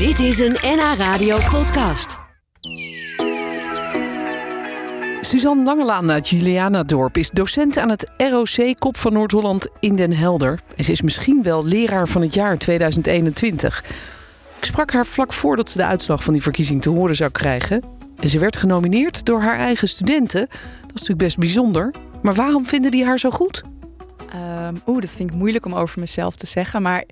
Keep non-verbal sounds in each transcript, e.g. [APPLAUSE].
Dit is een NH Radio podcast. Suzanne Langelaan uit Julianadorp is docent aan het ROC Kop van Noord-Holland in Den Helder. En ze is misschien wel leraar van het jaar 2021. Ik sprak haar vlak voordat ze de uitslag van die verkiezing te horen zou krijgen. En ze werd genomineerd door haar eigen studenten. Dat is natuurlijk best bijzonder. Maar waarom vinden die haar zo goed? Um, Oeh, dat vind ik moeilijk om over mezelf te zeggen. Maar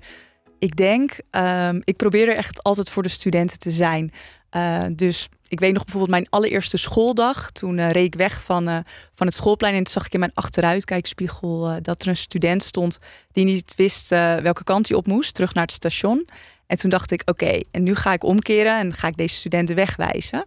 ik denk, um, ik probeer er echt altijd voor de studenten te zijn. Uh, dus ik weet nog bijvoorbeeld mijn allereerste schooldag. Toen uh, reed ik weg van, uh, van het schoolplein en toen zag ik in mijn achteruitkijkspiegel dat er een student stond die niet wist welke kant hij op moest, terug naar het station. En toen dacht ik, oké, en nu ga ik omkeren en ga ik deze studenten wegwijzen.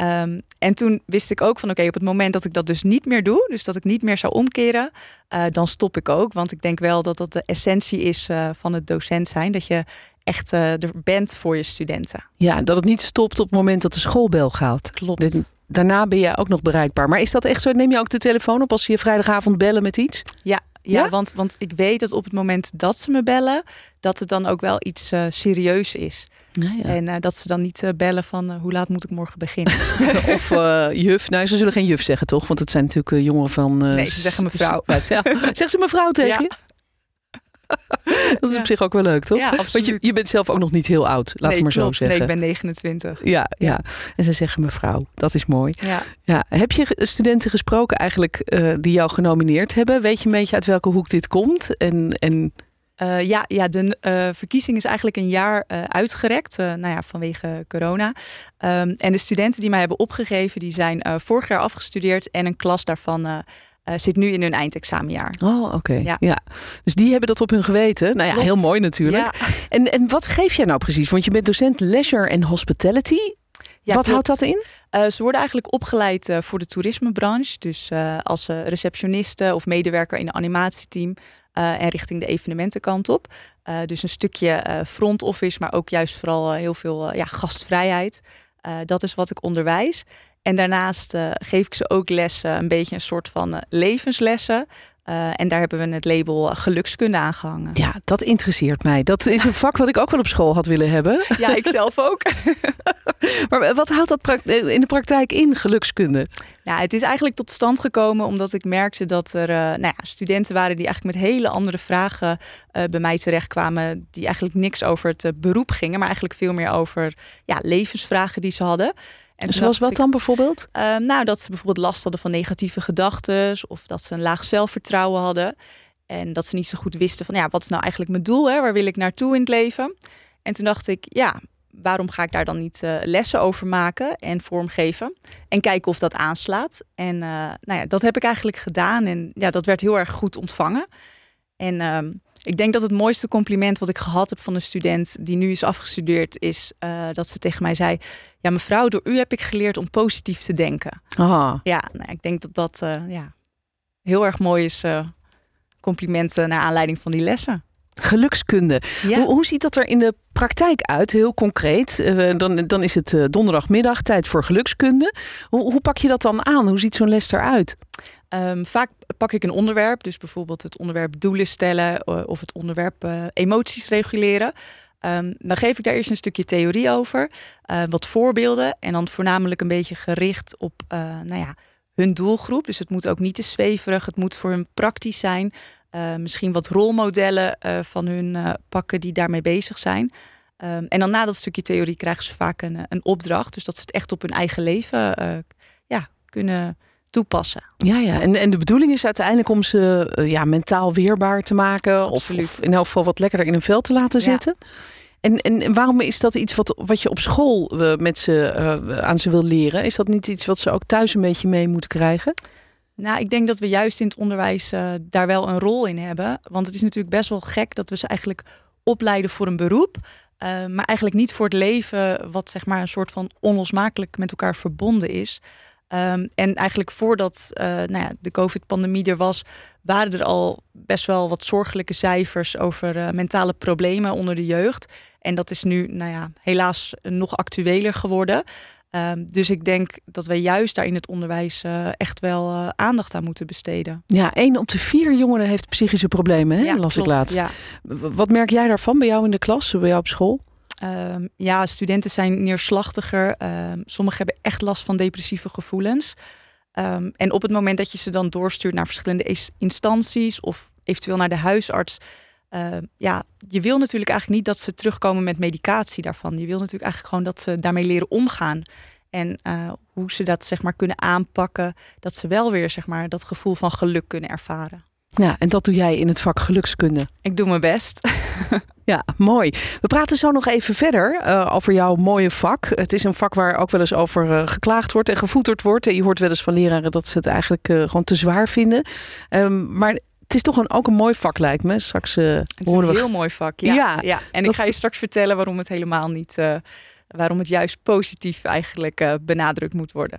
Um, en toen wist ik ook van oké, okay, op het moment dat ik dat dus niet meer doe, dus dat ik niet meer zou omkeren, uh, dan stop ik ook. Want ik denk wel dat dat de essentie is uh, van het docent zijn. Dat je echt uh, er bent voor je studenten. Ja, dat het niet stopt op het moment dat de schoolbel gaat. Klopt. Dit, daarna ben je ook nog bereikbaar. Maar is dat echt zo? Neem je ook de telefoon op als ze je vrijdagavond bellen met iets? Ja, ja, ja? Want, want ik weet dat op het moment dat ze me bellen, dat het dan ook wel iets uh, serieus is. Ja, ja. En uh, dat ze dan niet uh, bellen van hoe laat moet ik morgen beginnen. [LAUGHS] of juf. Nou, ze zullen geen juf zeggen, toch? Want het zijn natuurlijk jongeren van... nee, ze zeggen mevrouw. [LAUGHS] Ja. Zegt ze mevrouw tegen je? [LAUGHS] dat is ja. op zich ook wel leuk, toch? Ja, Want je, je bent zelf ook nog niet heel oud, laat nee, maar klopt. zo zeggen. Nee, ik ben 29. Ja, ja, ja. En ze zeggen mevrouw, dat is mooi. Ja. Ja. Heb je studenten gesproken eigenlijk uh, die jou genomineerd hebben? Weet je een beetje uit welke hoek dit komt? En, en... Uh, ja, ja, de uh, verkiezing is eigenlijk een jaar uh, uitgerekt, nou ja, vanwege corona. Um, en de studenten die mij hebben opgegeven, die zijn vorig jaar afgestudeerd en een klas daarvan uh, zit nu in hun eindexamenjaar. Oh, oké. Okay. Ja. ja. Dus die hebben dat op hun geweten. Nou ja, Klopt. heel mooi natuurlijk. Ja. En, en wat geef jij nou precies? Want je bent docent leisure en hospitality. Ja, wat klopt. houdt dat in? Uh, ze worden eigenlijk opgeleid uh, voor de toerismebranche. Dus uh, als receptioniste of medewerker in een animatieteam. en richting de evenementenkant op. dus een stukje front office, maar ook juist vooral heel veel ja, gastvrijheid. dat is wat ik onderwijs. En daarnaast uh, geef ik ze ook lessen, een beetje een soort van uh, levenslessen. Uh, en daar hebben we het label gelukskunde aangehangen. Ja, dat interesseert mij. Dat is een vak wat ik ook wel op school had willen hebben. [LAUGHS] Ja, ik zelf ook. [LAUGHS] maar wat houdt dat in de praktijk in, gelukskunde? Ja, het is eigenlijk tot stand gekomen omdat ik merkte dat er nou ja, studenten waren die eigenlijk met hele andere vragen bij mij terechtkwamen. Die eigenlijk niks over het beroep gingen, maar eigenlijk veel meer over ja, levensvragen die ze hadden. En Zoals wat dan bijvoorbeeld? Uh, nou, dat ze bijvoorbeeld last hadden van negatieve gedachten of dat ze een laag zelfvertrouwen hadden. En dat ze niet zo goed wisten van ja, wat is nou eigenlijk mijn doel? Hè? Waar wil ik naartoe in het leven? En toen dacht ik, ja, waarom ga ik daar dan niet uh, lessen over maken en vormgeven? En kijken of dat aanslaat. En uh, nou ja, dat heb ik eigenlijk gedaan. En ja, dat werd heel erg goed ontvangen. En uh, ik denk dat het mooiste compliment wat ik gehad heb van een student die nu is afgestudeerd, is uh, dat ze tegen mij zei: Ja, mevrouw, door u heb ik geleerd om positief te denken. Aha. Ja, nou, ik denk dat dat uh, ja, heel erg mooi is. Uh, complimenten naar aanleiding van die lessen. Gelukskunde. Ja. Hoe, hoe, ziet dat er in de praktijk uit, heel concreet? Dan, dan is het donderdagmiddag tijd voor gelukskunde. Hoe, hoe pak je dat dan aan? Hoe ziet zo'n les eruit? Um, vaak pak ik een onderwerp, dus bijvoorbeeld het onderwerp doelen stellen of het onderwerp uh, emoties reguleren. Um, dan geef ik daar eerst een stukje theorie over, uh, wat voorbeelden en dan voornamelijk een beetje gericht op nou ja, hun doelgroep. Dus het moet ook niet te zweverig, het moet voor hun praktisch zijn. misschien wat rolmodellen van hun pakken die daarmee bezig zijn. Um, en dan na dat stukje theorie krijgen ze vaak een, een opdracht, dus dat ze het echt op hun eigen leven ja, kunnen toepassen. Ja, ja. En, en de bedoeling is uiteindelijk om ze uh, ja, mentaal weerbaar te maken. Of, of, in elk geval wat lekkerder in een vel te laten zitten. Ja. En, en waarom is dat iets wat, wat je op school uh, met ze, uh, aan ze wil leren? Is dat niet iets wat ze ook thuis een beetje mee moeten krijgen? Nou, ik denk dat we juist in het onderwijs daar wel een rol in hebben. Want het is natuurlijk best wel gek dat we ze eigenlijk opleiden voor een beroep. maar eigenlijk niet voor het leven wat zeg maar een soort van onlosmakelijk met elkaar verbonden is. Um, en eigenlijk voordat uh, nou ja, de COVID-pandemie er was, waren er al best wel wat zorgelijke cijfers over uh, mentale problemen onder de jeugd. En dat is nu, nou ja, helaas nog actueler geworden. Um, dus ik denk dat we juist daar in het onderwijs uh, echt wel aandacht aan moeten besteden. Ja, één op de vier jongeren heeft psychische problemen, hè? Ja, las klopt, ik laatst. Ja. Wat merk jij daarvan bij jou in de klas, bij jou op school? Ehm, ja, studenten zijn neerslachtiger. Ehm, sommigen hebben echt last van depressieve gevoelens. Ehm, en op het moment dat je ze dan doorstuurt naar verschillende instanties of eventueel naar de huisarts, ja, je wil natuurlijk eigenlijk niet dat ze terugkomen met medicatie daarvan. Je wil natuurlijk eigenlijk gewoon dat ze daarmee leren omgaan. En uh, hoe ze dat zeg maar kunnen aanpakken, dat ze wel weer zeg maar dat gevoel van geluk kunnen ervaren. Ja, en dat doe jij in het vak gelukskunde. Ik doe mijn best. [LAUGHS] Ja, mooi. We praten zo nog even verder uh, over jouw mooie vak. Het is een vak waar ook wel eens over uh, geklaagd wordt en gevoeterd wordt. En je hoort wel eens van leraren dat ze het eigenlijk uh, gewoon te zwaar vinden. Um, maar het is toch een, ook een mooi vak, lijkt me. Straks, het is een heel mooi vak, ja. ja, ja. En ik ga je straks vertellen waarom het helemaal niet waarom het juist positief eigenlijk benadrukt moet worden.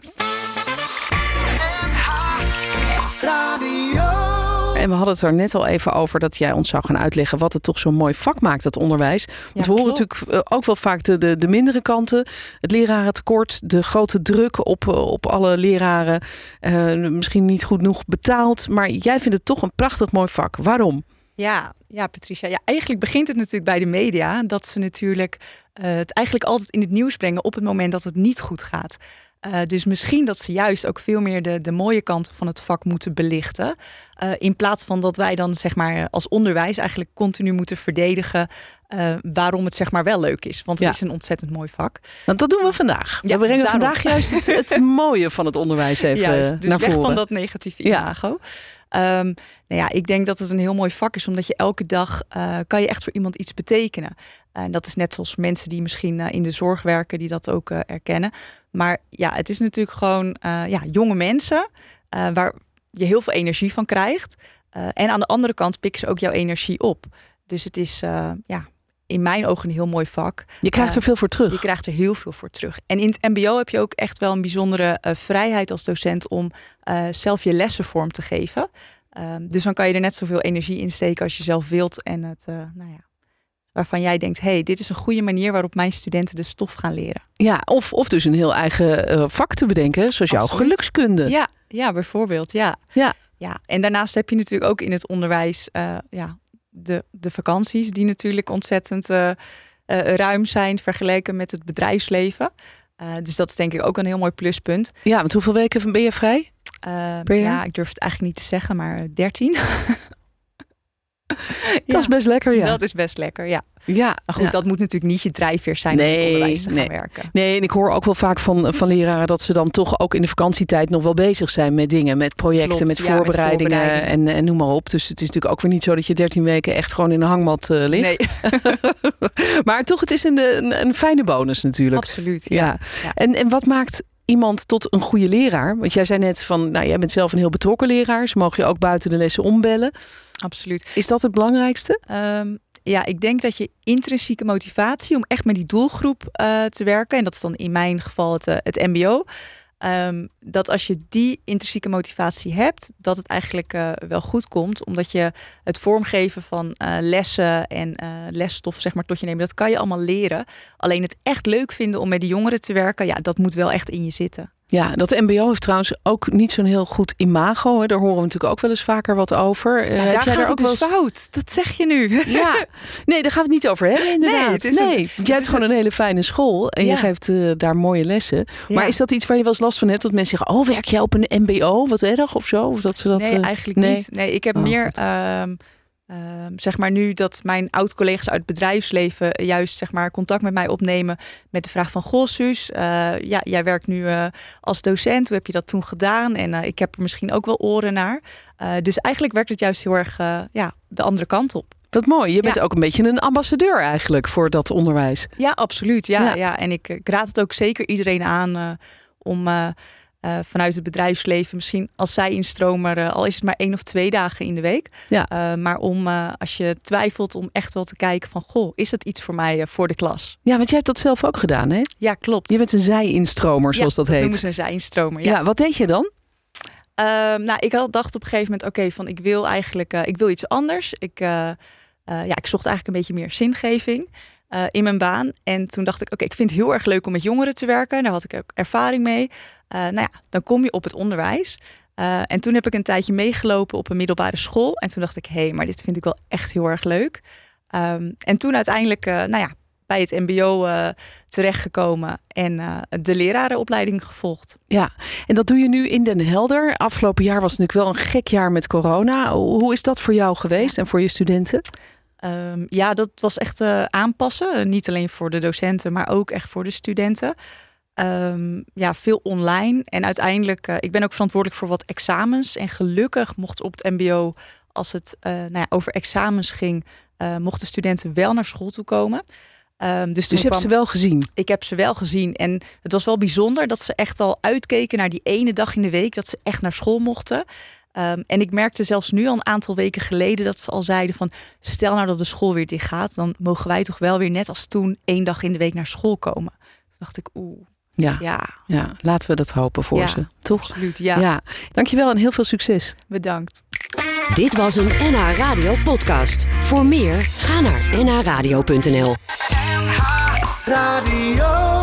En we hadden het er net al even over dat jij ons zou gaan uitleggen wat het toch zo'n mooi vak maakt, het onderwijs. Want we horen natuurlijk eh, ook wel vaak de, de, de, mindere kanten. Het lerarentekort, de grote druk op, eh, op alle leraren. Uh, misschien niet goed genoeg betaald. Maar jij vindt het toch een prachtig mooi vak. Waarom? Ja, ja, Patricia. Ja, eigenlijk begint het natuurlijk bij de media. Dat ze natuurlijk uh, het eigenlijk altijd in het nieuws brengen op het moment dat het niet goed gaat. Uh, dus misschien dat ze juist ook veel meer de, de mooie kanten van het vak moeten belichten. Uh, in plaats van dat wij dan zeg maar als onderwijs eigenlijk continu moeten verdedigen uh, waarom het zeg maar wel leuk is. Want het is een ontzettend mooi vak. Want dat doen we vandaag. Ja, we brengen daarom. vandaag juist het, het, [LAUGHS] mooie van het onderwijs even juist, dus naar weg voren. van dat negatieve imago. Ja. Um, nou ja, ik denk dat het een heel mooi vak is, omdat je elke dag kan je echt voor iemand iets betekenen. En dat is net zoals mensen die misschien uh, in de zorg werken, die dat ook uh, erkennen. Maar ja, het is natuurlijk gewoon ja, jonge mensen waar je heel veel energie van krijgt. en aan de andere kant pikken ze ook jouw energie op. Dus het is ja, in mijn ogen een heel mooi vak. Je krijgt er veel voor terug. Je krijgt er heel veel voor terug. En in het MBO heb je ook echt wel een bijzondere uh, vrijheid als docent om uh, zelf je lessen vorm te geven. Um, dus dan kan je er net zoveel energie in steken als je zelf wilt. En het, nou ja, waarvan jij denkt: hey, dit is een goede manier waarop mijn studenten de stof gaan leren. Ja, of, of dus een heel eigen vak te bedenken, zoals jouw gelukskunde. Ja, ja, bijvoorbeeld. Ja. Ja. Ja, en daarnaast heb je natuurlijk ook in het onderwijs ja, de, de vakanties, die natuurlijk ontzettend uh, uh, ruim zijn vergeleken met het bedrijfsleven. Dus dat is denk ik ook een heel mooi pluspunt. Ja, want hoeveel weken ben je vrij? ja, ik durf het eigenlijk niet te zeggen, maar 13. [LAUGHS] [LAUGHS] dat is best lekker, ja. Dat is best lekker, ja. Ja, maar goed, dat moet natuurlijk niet je drijfveer zijn nee, om het onderwijs te gaan werken. Nee, en ik hoor ook wel vaak van, van leraren dat ze dan toch ook in de vakantietijd nog wel bezig zijn met dingen, met projecten, met, voorbereidingen En, en noem maar op. Dus het is natuurlijk ook weer niet zo dat je 13 weken echt gewoon in een hangmat uh, ligt. Nee. [LAUGHS] maar toch, het is een, een, een, fijne bonus natuurlijk. Absoluut, ja. ja. En, en wat maakt iemand tot een goede leraar? Want jij zei net van, nou, jij bent zelf een heel betrokken leraar. Ze mogen je ook buiten de lessen ombellen. Absoluut. Is dat het belangrijkste? Um, ja, ik denk dat je intrinsieke motivatie om echt met die doelgroep uh, te werken, en dat is dan in mijn geval het, uh, het MBO. Um, dat als je die intrinsieke motivatie hebt, dat het eigenlijk uh, wel goed komt. Omdat je het vormgeven van uh, lessen en uh, lesstof zeg maar, tot je nemen, dat kan je allemaal leren. Alleen het echt leuk vinden om met de jongeren te werken, ja, dat moet wel echt in je zitten. Ja, dat MBO heeft trouwens ook niet zo'n heel goed imago. Hè. Daar horen we natuurlijk ook wel eens vaker wat over. Ja, daar gaat het dus fout. Dat zeg je nu. [LAUGHS] Ja, nee, daar gaan we het niet over hebben inderdaad. Nee, nee. Een, jij hebt gewoon een hele fijne school en je geeft uh, daar mooie lessen. Maar is dat iets waar je wel eens last van hebt? Dat mensen zeggen, oh, werk jij op een MBO? Wat erg of zo? Of dat ze dat, nee, uh, eigenlijk nee. niet. Nee, ik heb oh, meer... Um, zeg maar nu dat mijn oud-collega's uit het bedrijfsleven juist zeg maar contact met mij opnemen met de vraag van Goh, Suus, uh, ja, jij werkt nu uh, als docent. Hoe heb je dat toen gedaan? En uh, ik heb er misschien ook wel oren naar. dus eigenlijk werkt het juist heel erg ja, de andere kant op. Wat mooi. Je bent ja. ook een beetje een ambassadeur eigenlijk voor dat onderwijs. Ja, absoluut. Ja, ja. ja. En ik, ik raad het ook zeker iedereen aan om uh, vanuit het bedrijfsleven misschien als zij instromer, uh, al is het maar één of twee dagen in de week. Ja. Uh, maar om als je twijfelt om echt wel te kijken van goh, is het iets voor mij voor de klas? Ja, want jij hebt dat zelf ook gedaan, hè? Ja, klopt. Je bent een zij-instromer, zoals ja, dat, heet. noemen ze een zij-instromer. Ja. ja, wat deed je dan? Ehm, nou, ik had dacht op een gegeven moment, oké, van ik wil eigenlijk, ik wil iets anders. Ik, ja, ik zocht eigenlijk een beetje meer zingeving. Uh, in mijn baan. En toen dacht ik, oké, ik vind het heel erg leuk om met jongeren te werken. Daar had ik ook ervaring mee. Uh, nou ja, dan kom je op het onderwijs. Uh, en toen heb ik een tijdje meegelopen op een middelbare school. En toen dacht ik, hé, hey, maar dit vind ik wel echt heel erg leuk. Um, en toen uiteindelijk, nou ja, bij het MBO terechtgekomen en de lerarenopleiding gevolgd. Ja, en dat doe je nu in Den Helder. Afgelopen jaar was natuurlijk wel een gek jaar met corona. Hoe is dat voor jou geweest en voor je studenten? Um, ja, dat was echt uh, aanpassen. Niet alleen voor de docenten, maar ook echt voor de studenten. Um, ja, veel online. En uiteindelijk, uh, ik ben ook verantwoordelijk voor wat examens. En gelukkig mocht op het MBO, als het uh, nou ja, over examens ging, mochten studenten wel naar school toe komen. Um, dus dus je hebt ze wel gezien? Ik heb ze wel gezien. En het was wel bijzonder dat ze echt al uitkeken naar die ene dag in de week dat ze echt naar school mochten. Um, en ik merkte zelfs nu al een aantal weken geleden dat ze al zeiden van stel nou dat de school weer dicht gaat, dan mogen wij toch wel weer net als toen één dag in de week naar school komen. Toen dacht ik, oeh. Ja, ja. ja, laten we dat hopen voor ja, ze. Toch? Absoluut, ja. ja. Dankjewel en heel veel succes. Bedankt. Dit was een NH Radio podcast. Voor meer, ga naar nhradio.nl NH Radio